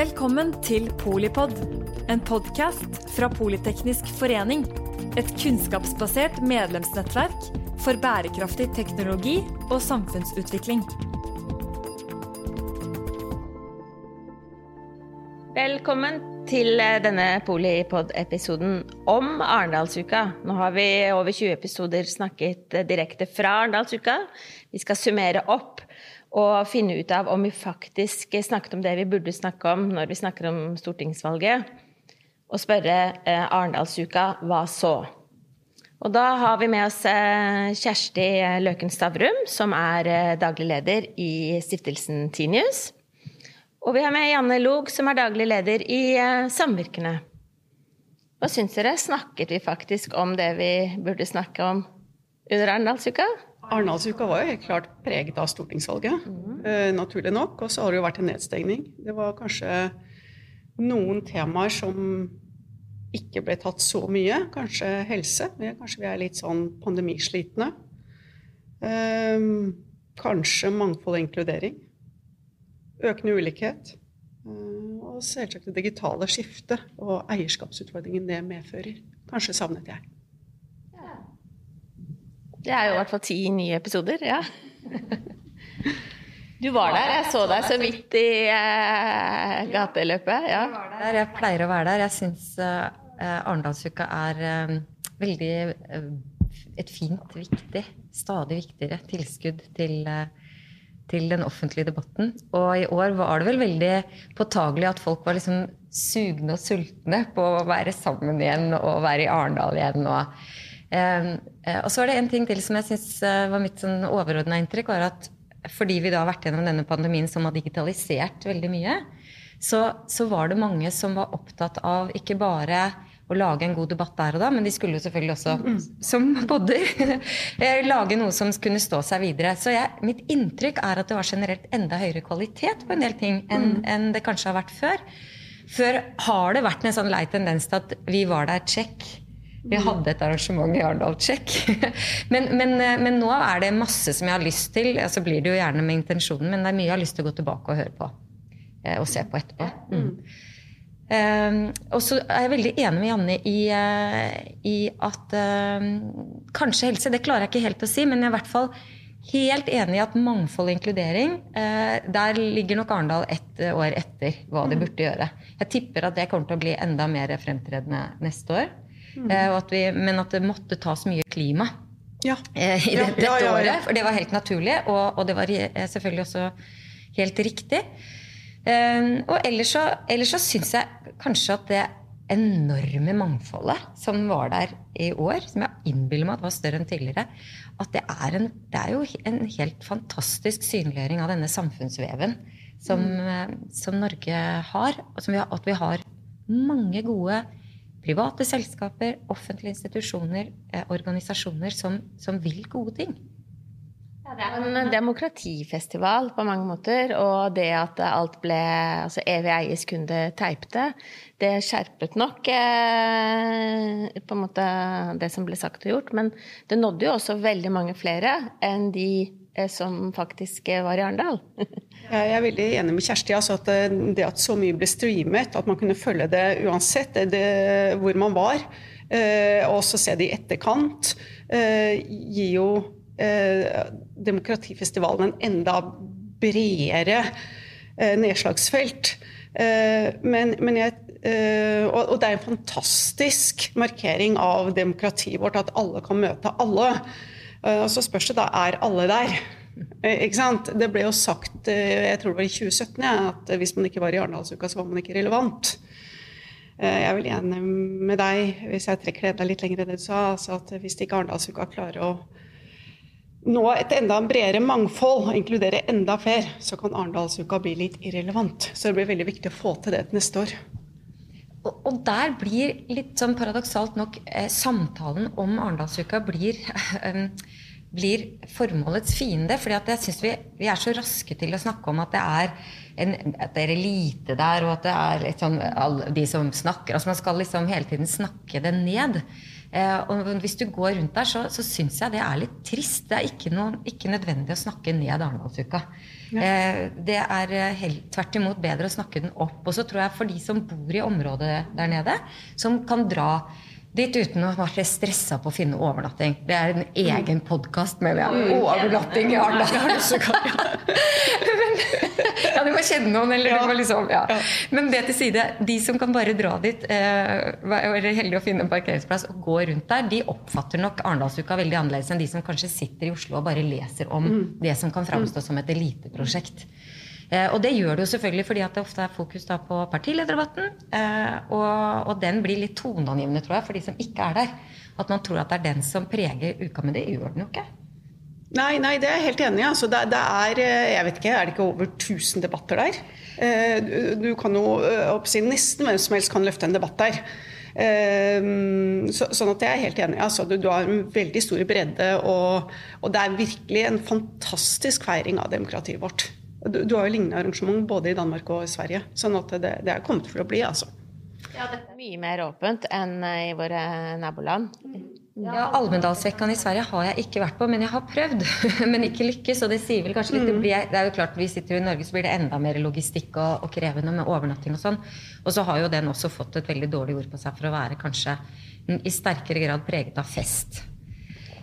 Velkommen til Polipod, en podkast fra Politeknisk forening. Et kunnskapsbasert medlemsnettverk for bærekraftig teknologi og samfunnsutvikling. Velkommen til eh, denne Polipod-episoden om Arendalsuka. Nå har vi over 20 episoder snakket eh, direkte fra Arendalsuka. Vi skal summere opp og finne ut av om vi faktisk snakket om det vi burde snakke om når vi snakker om stortingsvalget, og spørre eh, Arendalsuka hva så? Og da har vi med oss eh, Kjersti Løken Stavrum, som er eh, daglig leder i stiftelsen Tinius. Og vi har med Janne Log, som er daglig leder i Samvirkene. Hva syns dere? Snakket vi faktisk om det vi burde snakke om under Arendalsuka? Arendalsuka var jo helt klart preget av stortingsvalget, mm. uh, naturlig nok. Og så har det jo vært en nedstengning. Det var kanskje noen temaer som ikke ble tatt så mye. Kanskje helse. Kanskje vi er litt sånn pandemislitne. Uh, kanskje mangfold og inkludering. Økende ulikhet. Uh, og selvsagt det digitale skiftet og eierskapsutfordringen det medfører. Kanskje savnet jeg. Det er jo i hvert fall ti nye episoder, ja. Du var der, jeg så deg så vidt i eh, gateløpet. Ja. Jeg pleier å være der. Jeg syns eh, Arendalsuka er eh, veldig et fint, viktig, stadig viktigere tilskudd til, til, den offentlige debatten. Og i år var det vel veldig påtagelig at folk var liksom sugne og sultne på å være sammen igjen og være i Arendal igjen. og eh, og så er det en ting til som jeg syns eh, var mitt sånn overordna inntrykk. var at Fordi vi da har vært gjennom denne pandemien som har digitalisert veldig mye, så, så var det mange som var opptatt av ikke bare å lage en god debatt der og da, men de skulle jo selvfølgelig også, mm. som bodder, eh, lage noe som kunne stå seg videre. Så jeg, mitt inntrykk er at det var generelt enda høyere kvalitet på en del ting enn, mm. enn det kanskje har vært før. Før har det vært en sånn lei tendens til at vi var der, check. Vi hadde et arrangement i Arendal, check. men, men, eh, men, nå er det masse som jeg har lyst til. Så altså blir det jo gjerne med intensjonen, men det er mye jeg har lyst til å gå tilbake og høre på. Eh, og se på etterpå. Mm. Um, og så er jeg veldig enig med Janne i, i at uh, kanskje helse, det klarer jeg ikke helt å si, men jeg er i hvert fall helt enig i at mangfold og inkludering, uh, der ligger nok Arendal ett år etter hva det mm. burde gjøre. Jeg tipper at det kommer til å bli enda mer fremtredende neste år. Mm. Eh, at vi, men at det måtte tas mye klima ja. Eh, i dette ja, ja, året. For det var helt naturlig, og, og det var eh, selvfølgelig også helt riktig. og ellers så, ellers så syns jeg kanskje at det enorme mangfoldet som var der i år, som jeg innbiller meg at var større enn tidligere, at det er, en, det er jo en helt fantastisk synliggjøring av denne samfunnsveven som, mm. som Norge har. Og vi har, at vi har mange gode private selskaper, offentlige institusjoner, eh, organisasjoner som, som, vil gode ting. Det er en demokratifestival på mange måter, og det at alt ble altså evig eies kunde teipte, det skjerpet nok eh, på en måte det som ble sagt og gjort. Men det nådde jo også veldig mange flere enn de som faktisk eh, var i Arendal. Jeg er veldig enig med Kjersti. Altså at eh, det at så mye ble streamet, at man kunne følge det uansett det, hvor man var, og også se det i etterkant, gir jo demokratifestivalen en enda bredere nedslagsfelt. Men, men jeg og det er en fantastisk markering av demokratiet vårt, at alle kan møte alle. Eh, og så spørs det da er alle der. Eh, ikke sant? Det ble jo sagt eh, jeg tror det var i 2017 ja, at hvis man ikke var i Arendalsuka, så var man ikke relevant. Jeg er vel enig med deg, hvis jeg trekker enda litt lenger enn det du sa, altså at hvis ikke Arendalsuka klarer å nå et enda bredere mangfold og inkludere enda flere, så kan Arendalsuka bli litt irrelevant. Så det blir veldig viktig å få til det til neste år. Og, der blir litt sånn paradoksalt nok eh, samtalen om Arendalsuka blir, blir formålets fiende. fordi jeg synes vi, vi, er så raske til å snakke om at det er en at det er elite der, og at det er litt sånn alle de som snakker altså Man skal liksom hele tiden snakke det ned. Eh, og hvis du går rundt der, så, så syns jeg det er litt trist. Det er ikke, noe, ikke nødvendig å snakke ned Arendalsuka. Ja. Eh, det er helt, tvert imot bedre å snakke den opp. Og så tror jeg for de som bor i området der nede, som kan dra dit uten å være stressa på å finne overnatting. Det er en egen podkast, mener jeg. Mm. Overnatting i Arendal! ja, du må kjenne noen, eller ja. liksom ja. Men det til side. De som kan bare dra dit, eh, være heldige å finne en parkeringsplass og gå rundt der, de oppfatter nok Arendalsuka veldig annerledes enn de som kanskje sitter i Oslo og bare leser om mm. det som kan framstå som et eliteprosjekt. Eh, og det gjør det jo selvfølgelig fordi at det ofte er fokus da på partilederdebatten. Eh, og, og, den blir litt toneangivende, tror jeg, for de som ikke er der. At man tror at det er den som preger uka, men det gjør den jo ikke. Nei, nei, det er jeg helt enig i. Altså, det, det, er eh, jeg vet ikke, er det ikke over 1000 debatter der? Du, kan jo oppsi Nesten hvem som helst kan løfte en debatt der. Så, sånn at jeg er helt enig. Altså, du, du, har en veldig stor bredde, og, og det er virkelig en fantastisk feiring av demokratiet vårt. Du, du har jo lignende arrangement både i Danmark og i Sverige. Sånn at det, det er kommet for å bli, altså. Ja, dette er mye mer åpent enn i våre naboland. Ja, Almedalsvekkan i Sverige har jeg ikke vært på, men jeg har prøvd. men ikke lykkes. Og det sier vel kanskje litt det, mm. blir, det er jo klart, Vi sitter jo i Norge, så blir det enda mer logistikk og, og krevende med overnatting og sånn. Og så har jo den også fått et veldig dårlig ord på seg for å være kanskje i sterkere grad preget av fest.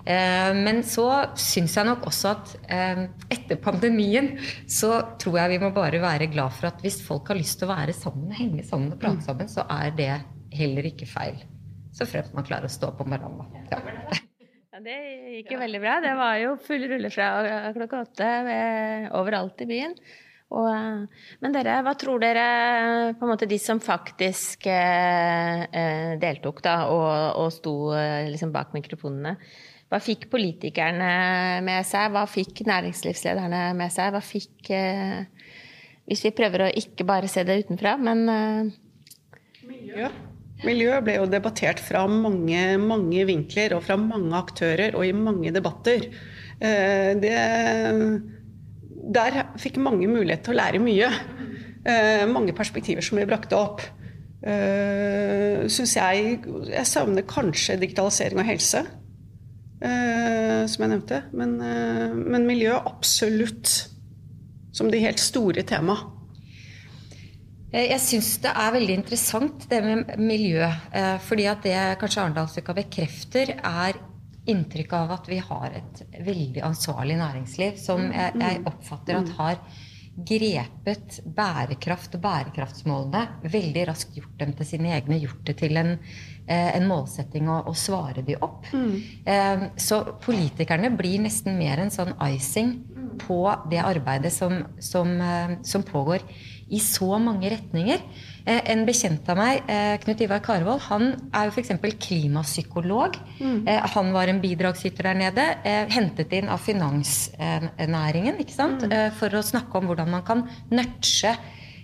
Eh, men så syns jeg nok også at eh, etter pandemien så tror jeg vi må bare være glad for at hvis folk har lyst til å være sammen, henge sammen og prate mm. sammen, så er det heller ikke feil. Så fremt man klarer å stå på morgenen. Ja. Ja, det gikk jo veldig bra. Det var jo full rulle fra klokka åtte overalt i byen. Og, men dere, hva tror dere på en måte de som faktisk eh, eh deltok da, og, og sto liksom bak mikrofonene, hva fikk politikerne med seg? Hva fikk næringslivslederne med seg? Hva fikk eh, Hvis vi prøver å ikke bare se det utenfra, men eh, Miljø. Miljø ble jo debattert fra mange, mange vinkler og fra mange aktører og i mange debatter. Eh, det, der fikk mange mulighet til å lære mye. Mange perspektiver som vi brakte opp. Syns jeg Jeg savner kanskje digitalisering av helse. Eh, som jeg nevnte. Men, eh, men miljø absolutt som de helt store temaet. Eh, jeg syns det er veldig interessant det med miljø. fordi at det kanskje Arendalsuka bekrefter, er inntrykk av at vi har et veldig ansvarlig næringsliv som jeg, jeg oppfatter at har grepet bærekraft og bærekraftsmålene, veldig raskt gjort dem til sine egne, gjort det til en, eh, en målsetting å, å, svare de opp. Mm. Eh, så politikerne blir nesten mer en sånn icing på det arbeidet som, som, eh, som pågår i så mange retninger. Eh, en bekjent av meg, eh, Knut Ivar Karvold, han er jo f.eks. klimapsykolog. Mm. Eh, han var en bidragsyter der nede. Hentet inn av finansnæringen ikke sant? Mm. for å snakke om hvordan man kan nudge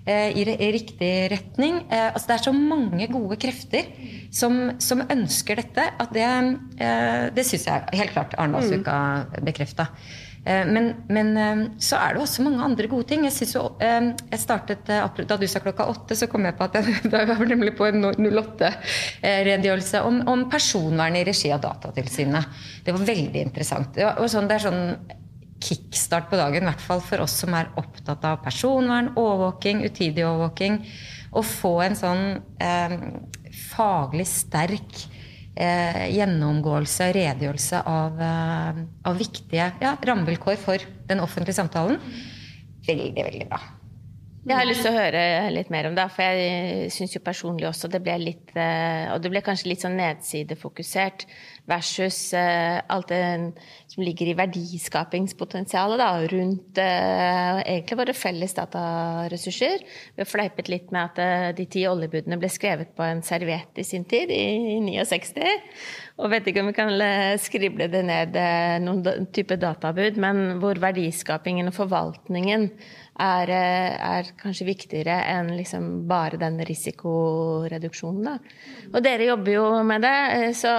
i riktig retning. Altså det er så mange gode krefter som, som ønsker dette, at det, det syns jeg helt klart Arendalsuka mm. bekrefta. Eh, men, men, eh, så er det også mange andre gode ting. Jeg, jo, eh, jeg startet, Da du sa klokka åtte, så kom jeg på at jeg, var nemlig på en 08-redegjørelse om, om, personvern i regi av Datatilsynet. Det var veldig interessant. Det, var, sånn, det er sånn kickstart på dagen, i hvert fall for oss som er opptatt av personvern, overvåking, utidig overvåking. Å få en sånn eh, faglig sterk eh, gjennomgåelse, redegjørelse av, eh, av viktige ja, rammevilkår for den offentlige samtalen. Veldig, veldig bra. Jeg har lyst til å høre litt mer om det, for jeg syns jo personlig også det ble litt eh, Og det ble kanskje litt sånn nedsidefokusert versus uh, alt det som ligger i verdiskapingspotensialet da, rundt uh, egentlig våre felles dataressurser. Vi har fleipet litt med at de ti oljebudene ble skrevet på en serviett i sin tid, i 69. Og vet ikke om vi kan skrible det ned noen type databud, men hvor verdiskapingen og forvaltningen er, er, kanskje viktigere enn liksom bare den risikoreduksjonen. Da. Og dere jobber jo med det, så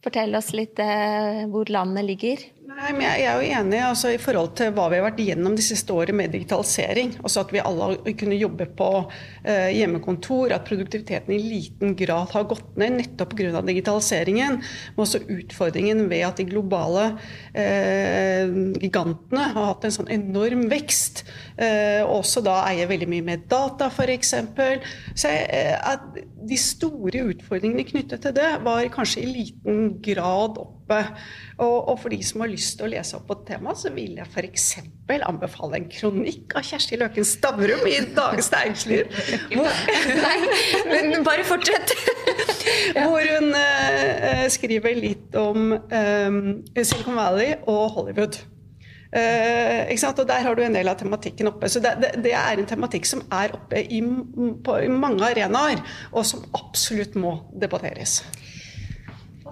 Fortell oss litt eh, hvor landet ligger. Nei, men jeg er jo enig altså, i forhold til hva vi har vært igjennom de siste årene med digitalisering. Altså At vi alle kunne jobbe på eh, hjemmekontor. At produktiviteten i liten grad har gått ned nettopp pga. digitaliseringen. Men også utfordringen ved at de globale eh, gigantene har hatt en sånn enorm vekst. Eh, også da eier veldig mye mer data, f.eks. Så jeg, at de store utfordringene knyttet til det var kanskje i liten grad oppe. Og, og, for de som har lyst til å lese opp på et tema, så vil jeg f.eks. anbefale en kronikk av Kjersti Løken Stavrum i Dagens Næringsliv. Nei, men bare fortsett! Hvor hun uh, skriver litt om um, Silicon Valley og Hollywood. Uh, og Der har du en del av tematikken oppe. Så det, det, det er en tematikk som er oppe i, på, i mange arenaer, og som absolutt må debatteres.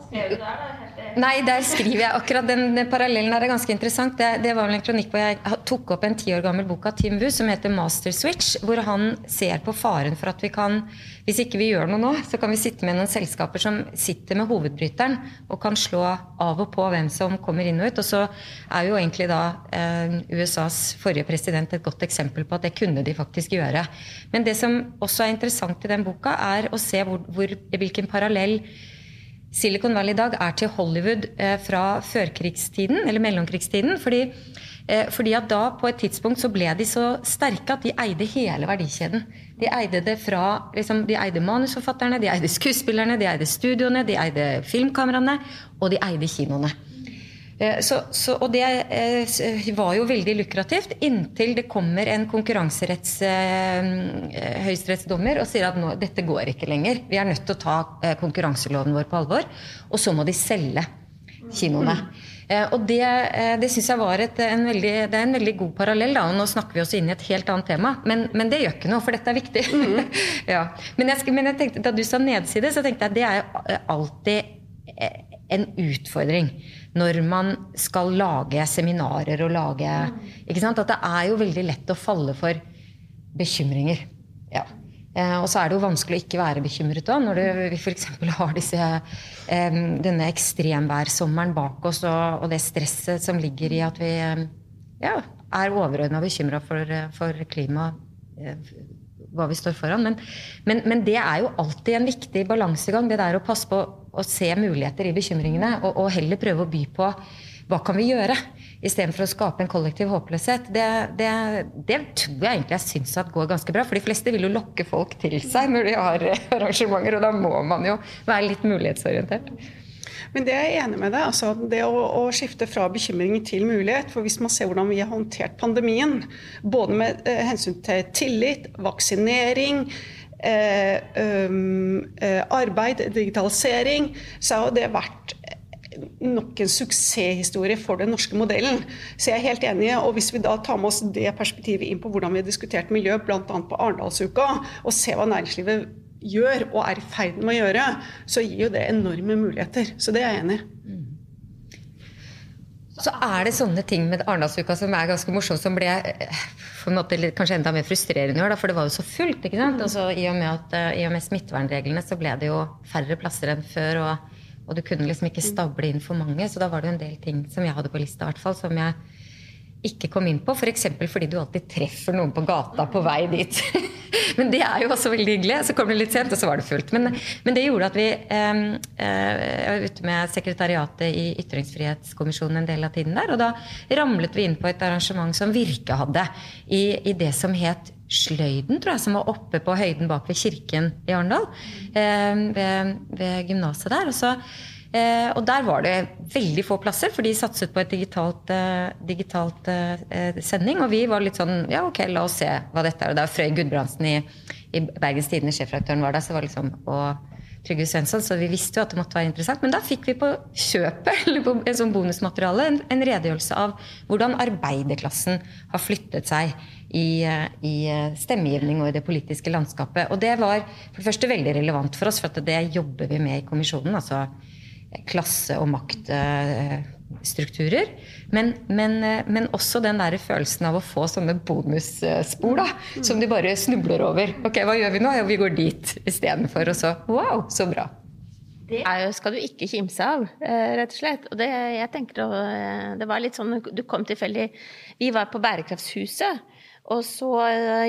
Der? Nei, der skriver jeg akkurat den, den parallellen er ganske interessant. Det, det, var vel en kronikk hvor jeg tok opp en ti år gammel bok av Tim Wu som heter 'Master Switch', hvor han ser på faren for at vi kan, hvis ikke vi gjør noe nå, så kan vi sitte med noen selskaper som sitter med hovedbryteren og kan slå av og på hvem som kommer inn og ut. Og så er jo egentlig da eh, USAs forrige president et godt eksempel på at det kunne de faktisk gjøre. Men det som også er interessant i den boka, er å se hvor, hvor, hvilken parallell Silicon Valley i dag er til Hollywood eh, fra førkrigstiden, eller mellomkrigstiden. Fordi, eh, fordi at da på et tidspunkt så ble de så sterke at de eide hele verdikjeden. De eide det fra liksom, De eide manusforfatterne, de eide skuespillerne, de eide studioene, de eide filmkameraene, og de eide kinoene. Eh, så, så, og det eh, var jo veldig lukrativt inntil det kommer en konkurranseretts eh, høyesterettsdommer og sier at nå, dette går ikke lenger. Vi er nødt til å ta konkurranseloven vår på alvor. Og så må de selge kinoene. Og det, det syns jeg var et, en, veldig, det er en veldig god parallell. Da. og Nå snakker vi oss inn i et helt annet tema, men, men det gjør ikke noe, for dette er viktig. Mm. ja. men, jeg, men jeg tenkte, da du sa nedside, så tenkte jeg at det er alltid en utfordring når man skal lage seminarer og lage ikke sant? At det er jo veldig lett å falle for bekymringer. Ja. Eh, og så er det jo vanskelig å ikke være bekymret da, når vi f.eks. har disse, eh, denne ekstremværsommeren bak oss, og, og, det stresset som ligger i at vi eh, ja, er overordna bekymra for, for klimaet. Hva vi står foran. Men, men, men, det er jo alltid en viktig balansegang. Det der å passe på å se muligheter i bekymringene, og, og heller prøve å by på hva kan vi gjøre, istedenfor å skape en kollektiv håpløshet. Det, det, det tror jeg egentlig jeg syns går ganske bra. For de fleste vil jo lokke folk til seg når de har arrangementer, og da må man jo være litt mulighetsorientert. Men det er jeg enig med deg. Altså, det å, å, skifte fra bekymring til mulighet. For hvis man ser hvordan vi har håndtert pandemien, både med eh, hensyn til tillit, vaksinering, eh, um, eh, arbeid, digitalisering, så har det vært nok en suksesshistorie for den norske modellen. Så jeg er helt enig. Og hvis vi da tar med oss det perspektivet inn på hvordan vi har diskutert miljø, bl.a. på Arendalsuka, og ser hva næringslivet gjør og er i ferd med å gjøre, så gir jo det enorme muligheter. Så det er jeg enig i. Mm. Så er det sånne ting med Arendalsuka som er ganske morsomt, som ble eh, måte kanskje enda mer frustrerende i år, for det var jo så fullt. ikke sant? Altså, i, og med at, eh, I og med smittevernreglene så ble det jo færre plasser enn før. Og, og du kunne liksom ikke stable inn for mange. Så da var det jo en del ting som jeg hadde på lista, hvert fall, som jeg ikke kom inn på. F.eks. For fordi du alltid treffer noen på gata på vei dit. men det er jo også veldig hyggelig. Så kom det litt sent, og så var det fullt. Men, men det gjorde at vi eh, var ute med sekretariatet i Ytringsfrihetskommisjonen en del av tiden der. Og da ramlet vi inn på et arrangement som Virke hadde i, i det som het Sløyden, tror jeg, som var oppe på høyden bak ved kirken i Arendal. Eh, ved ved gymnaset der. Og så Eh, og der var det veldig få plasser, for de satset på et digitalt, eh, digitalt eh, sending. Og vi var litt sånn Ja, ok, la oss se hva dette er. Og da Frøy Gudbrandsen i, i Bergens Tidende, sjefredaktøren, var der, så var det liksom og Trygve Svensson, så vi visste jo at det måtte være interessant. Men da fikk vi på kjøpet, eller på en sånn bonusmateriale, en, en redegjørelse av hvordan arbeiderklassen har flyttet seg i, i, stemmegivning og i det politiske landskapet. Og det var for det første veldig relevant for oss, for det jobber vi med i kommisjonen. altså klasse- og maktstrukturer. Men, men, men, også den der følelsen av å få sånne bonusspor da, som de bare snubler over. Ok, hva gjør vi nå? Jo, vi går dit istedenfor. Og så wow, så bra. Det jo, skal du ikke kimse av, eh, rett og slett. Og det, jeg tenker, eh, det var litt sånn Du kom tilfeldig Vi var på Bærekraftshuset. Og så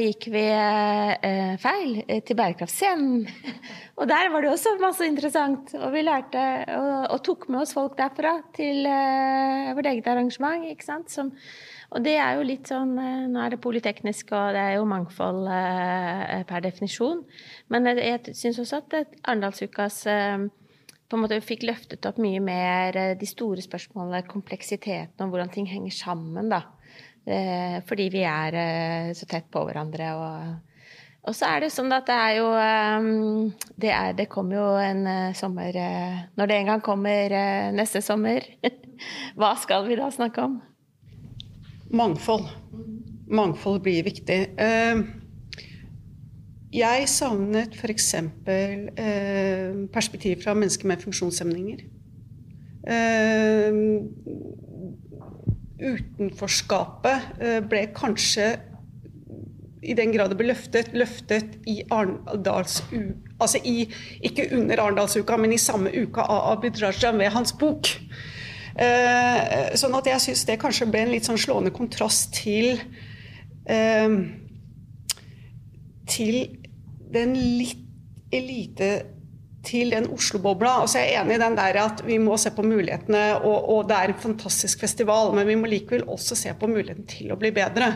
gikk vi eh, feil til Bærekraftscenen. Og der var det også masse interessant. Og vi lærte og, og tok med oss folk derfra til eh, vårt eget arrangement. ikke sant? Som, og det er jo litt sånn Nå er det politeknisk, og det er jo mangfold eh, per definisjon. Men jeg, jeg syns også at Arendalsukas eh, på en måte fikk løftet opp mye mer eh, de store spørsmålene, kompleksiteten og hvordan ting henger sammen. da. Eh, fordi vi er eh, så tett på hverandre. Og, og så er det sånn at det er jo Det, er, det kommer jo en sommer Når det en gang kommer neste sommer, hva skal vi da snakke om? Mangfold. Mangfold blir viktig. Jeg savnet f.eks. Eh, perspektiv fra mennesker med funksjonshemninger. Utenforskapet eh, ble kanskje, i den grad det ble løftet, løftet i Arendalsuka Altså i, ikke under Arendalsuka, men i samme uka av Abid Raja ved hans bok. Eh, sånn at jeg syns det kanskje ble en litt sånn slående kontrast til eh, til den litt elite til den Oslo-bobla. Altså jeg er enig i den der at vi må se på mulighetene, og, og, det er en fantastisk festival, men vi må likevel også se på muligheten til å bli bedre.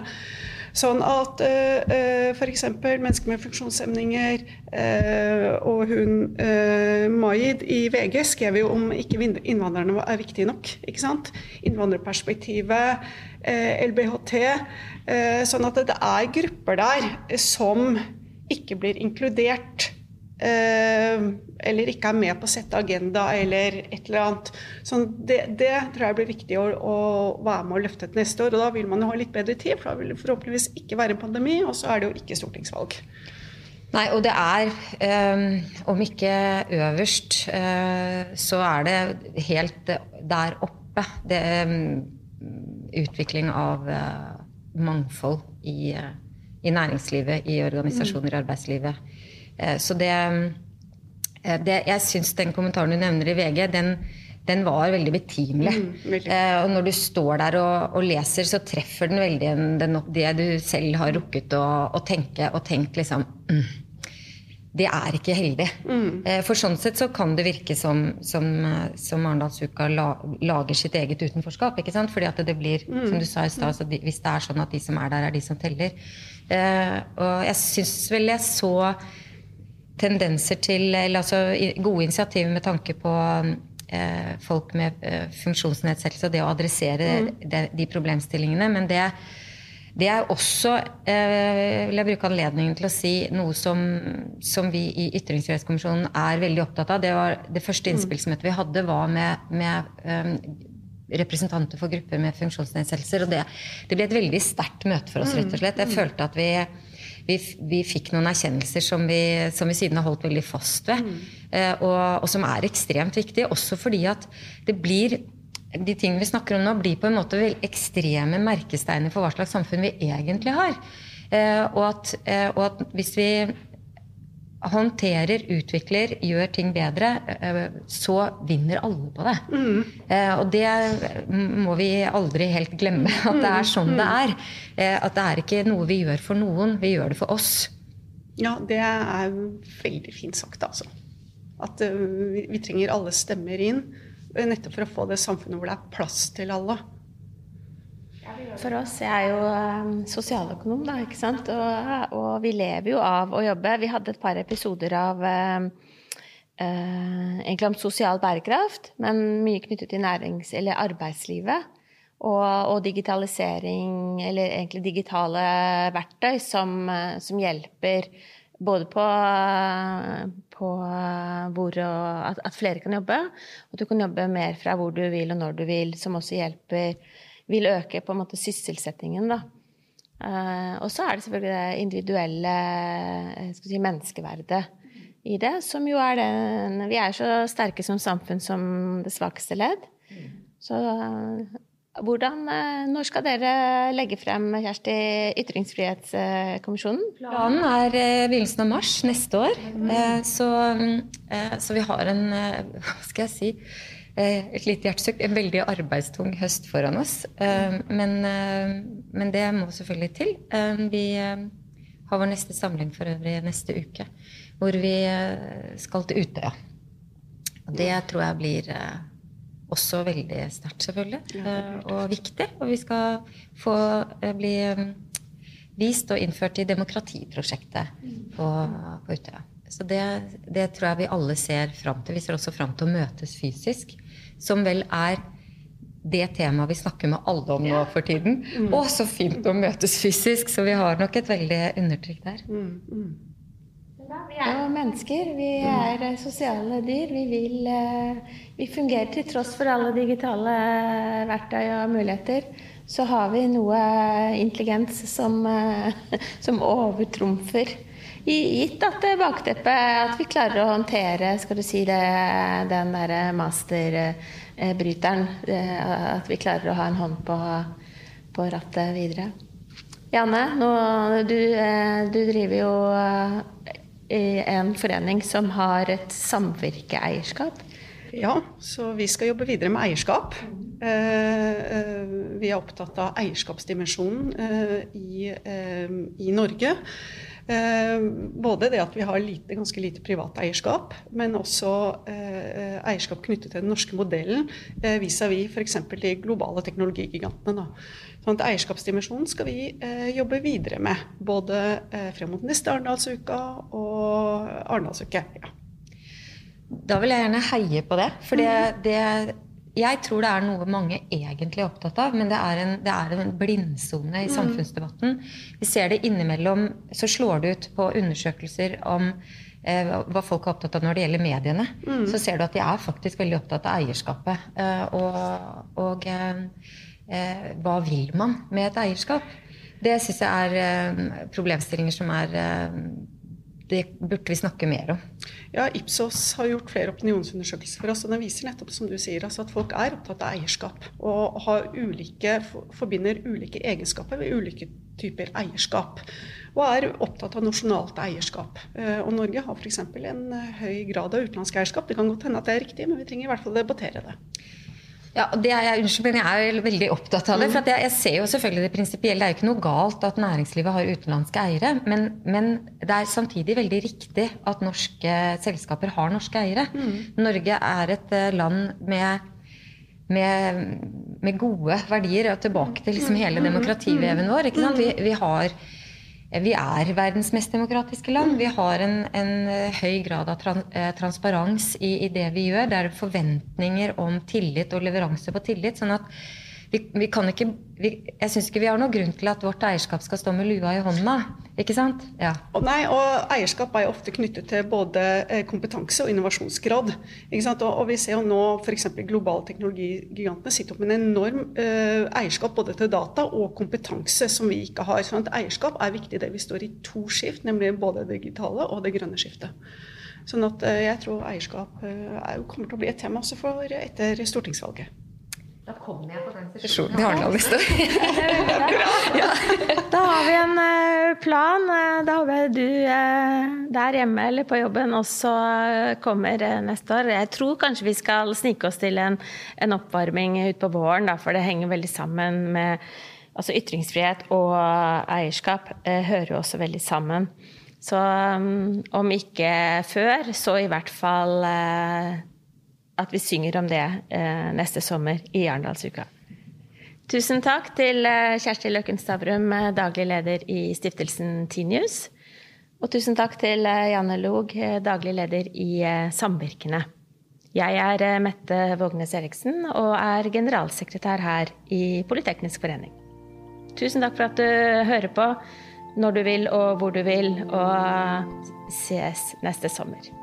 Sånn at uh, uh, f.eks. mennesker med funksjonshemninger uh, og hun uh, Maid i VG skrev jo om ikke innvandrerne er viktige nok. ikke sant? Innvandrerperspektivet, LBHT. sånn at det er grupper der som ikke blir inkludert eh, eller ikke er med på å sette agenda eller et eller annet. Så det, det tror jeg blir viktig å, å, være med og løfte til neste år. Og da vil man jo ha litt bedre tid, for da vil det forhåpentligvis ikke være en pandemi, og så er det jo ikke stortingsvalg. Nei, og det er, eh, om ikke øverst, eh, så er det helt der oppe. Det er utvikling av mangfold i i næringslivet, i organisasjoner i arbeidslivet. Eh, så det, eh, det Jeg syns den kommentaren du nevner i VG, den, den var veldig betimelig. Mm, eh, og når du står der og, og, leser, så treffer den veldig den, det du selv har rukket å, å tenke, og tenkt liksom mm, det er ikke heldig. Mm. For sånn sett så kan det virke som, som, som Arendalsuka la, lager sitt eget utenforskap. ikke sant? Fordi at det blir, mm. som du sa i stad, hvis det er sånn at de som er der, er de som teller. Eh, og jeg syns vel jeg så tendenser til eller altså gode initiativ med tanke på eh, folk med eh, funksjonsnedsettelse og det å adressere mm. de, de, problemstillingene. Men det, det er også, eh, vil jeg bruke anledningen til å si, noe som, som vi i Ytringsfrihetskommisjonen er veldig opptatt av. Det, var, det første mm. innspillsmøtet vi hadde, var med, med um, representanter for grupper med funksjonsnedsettelser. Og det, det ble et veldig sterkt møte for oss, rett og slett. Jeg mm. følte at vi, vi, vi fikk noen erkjennelser som vi, som vi, siden har holdt veldig fast ved. Mm. Eh, og, og, som er ekstremt viktige. Også fordi at det blir de tingene vi snakker om nå, blir på en måte ekstreme merkesteiner for hva slags samfunn vi egentlig har. Eh, og, at, eh, og at hvis vi håndterer, utvikler, gjør ting bedre, eh, så vinner alle på det. Mm. Eh, og det må vi aldri helt glemme. At det er sånn det er. Eh, at det er ikke noe vi gjør for noen, vi gjør det for oss. Ja, det er veldig fint sagt, altså. At vi trenger alle stemmer inn. Nettopp for å få det samfunnet hvor det er plass til alle. For oss, jeg er jo um, sosialøkonom, da, ikke sant. Og, og, vi lever jo av å jobbe. Vi hadde et par episoder av eh, egentlig om sosial bærekraft, men mye knyttet til nærings- eller arbeidslivet. Og, og, digitalisering, eller egentlig digitale verktøy som, som hjelper både på, på hvor at, at, flere kan jobbe, og at du kan jobbe mer fra hvor du vil og når du vil, som også hjelper vil øke på en måte sysselsettingen. da. Uh, og så er det selvfølgelig det individuelle eh, si, menneskeverdet i det, som jo er den Vi er så sterke som samfunn som det svakeste ledd. Så uh, hvordan, eh, når skal dere legge frem Kjersti, Ytringsfrihetskommisjonen? Planen er eh, begynnelsen av mars neste år. Eh, så, eh, så vi har en eh, Hva skal jeg si? Eh, et lite hjertesukk. En veldig arbeidstung høst foran oss. Eh, men, eh, men det må selvfølgelig til. Vi har vår neste samling for øvrig neste uke, hvor vi skal til Utøya. Og det tror jeg blir også veldig sterkt, selvfølgelig, og viktig. Og vi skal få bli vist og innført i demokratiprosjektet på, på Utøya. Så det, det tror jeg vi alle ser fram til. Vi ser også fram til å møtes fysisk, som vel er det temaet vi snakker med alle om nå for tiden. Å, så fint å møtes fysisk! Så vi har nok et veldig undertrykk der. Vi er jo mennesker. Vi er eh, sosiale dyr. Vi vil eh, Vi fungerer til tross for alle digitale eh, verktøy og muligheter. Så har vi noe intelligens som, som overtrumfer. Gitt at bakteppet at vi klarer å håndtere skal du si det, den derre masterbryteren. eh, At vi klarer å ha en hånd på, på rattet videre. Janne, nå, du, eh, du driver jo eh, en forening som har et samvirkeeierskap. Ja, så vi skal jobbe videre med eierskap. Vi er opptatt av eierskapsdimensjonen i, i Norge. Eh, både det at vi har lite, ganske lite privat eierskap, men også eh, eierskap knyttet til den norske modellen eh, vis-à-vis f.eks. de globale teknologigigantene. Sånn at Eierskapsdimensjonen skal vi jobbe videre med, både frem mot neste Arendalsuka og Arendalsuke. Ja. Da vil jeg gjerne heie på det. For det, det Jeg tror det er noe mange egentlig er opptatt av, men det er en, det er en blindsone i samfunnsdebatten. Vi ser det innimellom, så slår det ut på undersøkelser om eh, hva folk er opptatt av når det gjelder mediene. Så ser du at de er faktisk veldig opptatt av eierskapet. Eh, og og eh, eh, hva vil man med et eierskap? Det syns jeg er eh, problemstillinger som er eh, Det burde vi snakke mer om. Ja, Ipsos har gjort flere opinionsundersøkelser for oss, og den viser nettopp som du sier, altså at folk er opptatt av eierskap. Og ulike, forbinder ulike egenskaper ved ulike typer eierskap. Og er opptatt av nasjonalt eierskap. Eh, Og Norge har f.eks. en eh, høy grad av utenlandsk eierskap. Det kan godt hende at det er riktig, men vi trenger i hvert fall debattere det. Ja, og det er jeg, Unnskyld, men jeg er veldig opptatt av det. for at jeg, jeg ser jo selvfølgelig det prinsipielle. Det er jo ikke noe galt at næringslivet har utenlandske eiere. Men, men det er samtidig veldig riktig at norske selskaper har norske eiere. Norge er et eh, land med, med, med gode verdier. Og tilbake til liksom hele demokrativeven vår. ikke? Vi, vi har vi er verdens mest demokratiske land. Vi har en, en eh, høy grad av trans, eh, transparens i, i det vi gjør. Det er forventninger om tillit og leveranse på tillit. sånn at vi, vi kan ikke, vi, jeg syns ikke vi har noen grunn til at vårt eierskap skal stå med lua i hånda. Ikke sant? Ja. Og, nei, og eierskap er jo ofte knyttet til både eh, kompetanse og innovasjonsgrad. Ikke sant? Og, og vi ser jo nå f.eks. globale teknologigigantene sitter opp med en enorm eh, eierskap både til data og kompetanse som vi ikke har. Sånn at eierskap er viktig det vi står i to skift, nemlig både det digitale og det grønne skiftet. Sånn at eh, jeg tror eierskap eh, er, kommer til å bli et tema også for etter stortingsvalget. Da kommer jeg på den sesjonen i Arendal neste år. Da har vi en eh, plan. Eh, Da håper jeg du eh, der hjemme eller på jobben også kommer neste år. Jeg tror kanskje vi skal snike oss til en, en oppvarming utpå våren, da, for det henger veldig sammen med altså Ytringsfrihet og eierskap hører jo også veldig sammen. Så mm, om ikke før, så i hvert fall at vi synger om det eh, neste sommer i Arendalsuka. Tusen takk til eh, Kjersti Løkken Stavrum, eh, daglig leder i stiftelsen Tinius. Og tusen takk til Janne Log, daglig leder i Samvirkene. Jeg er Mette Vågnes Eriksen og er generalsekretær her i Politeknisk forening. Tusen takk for at du hører på når du vil og hvor du vil, og ses neste sommer.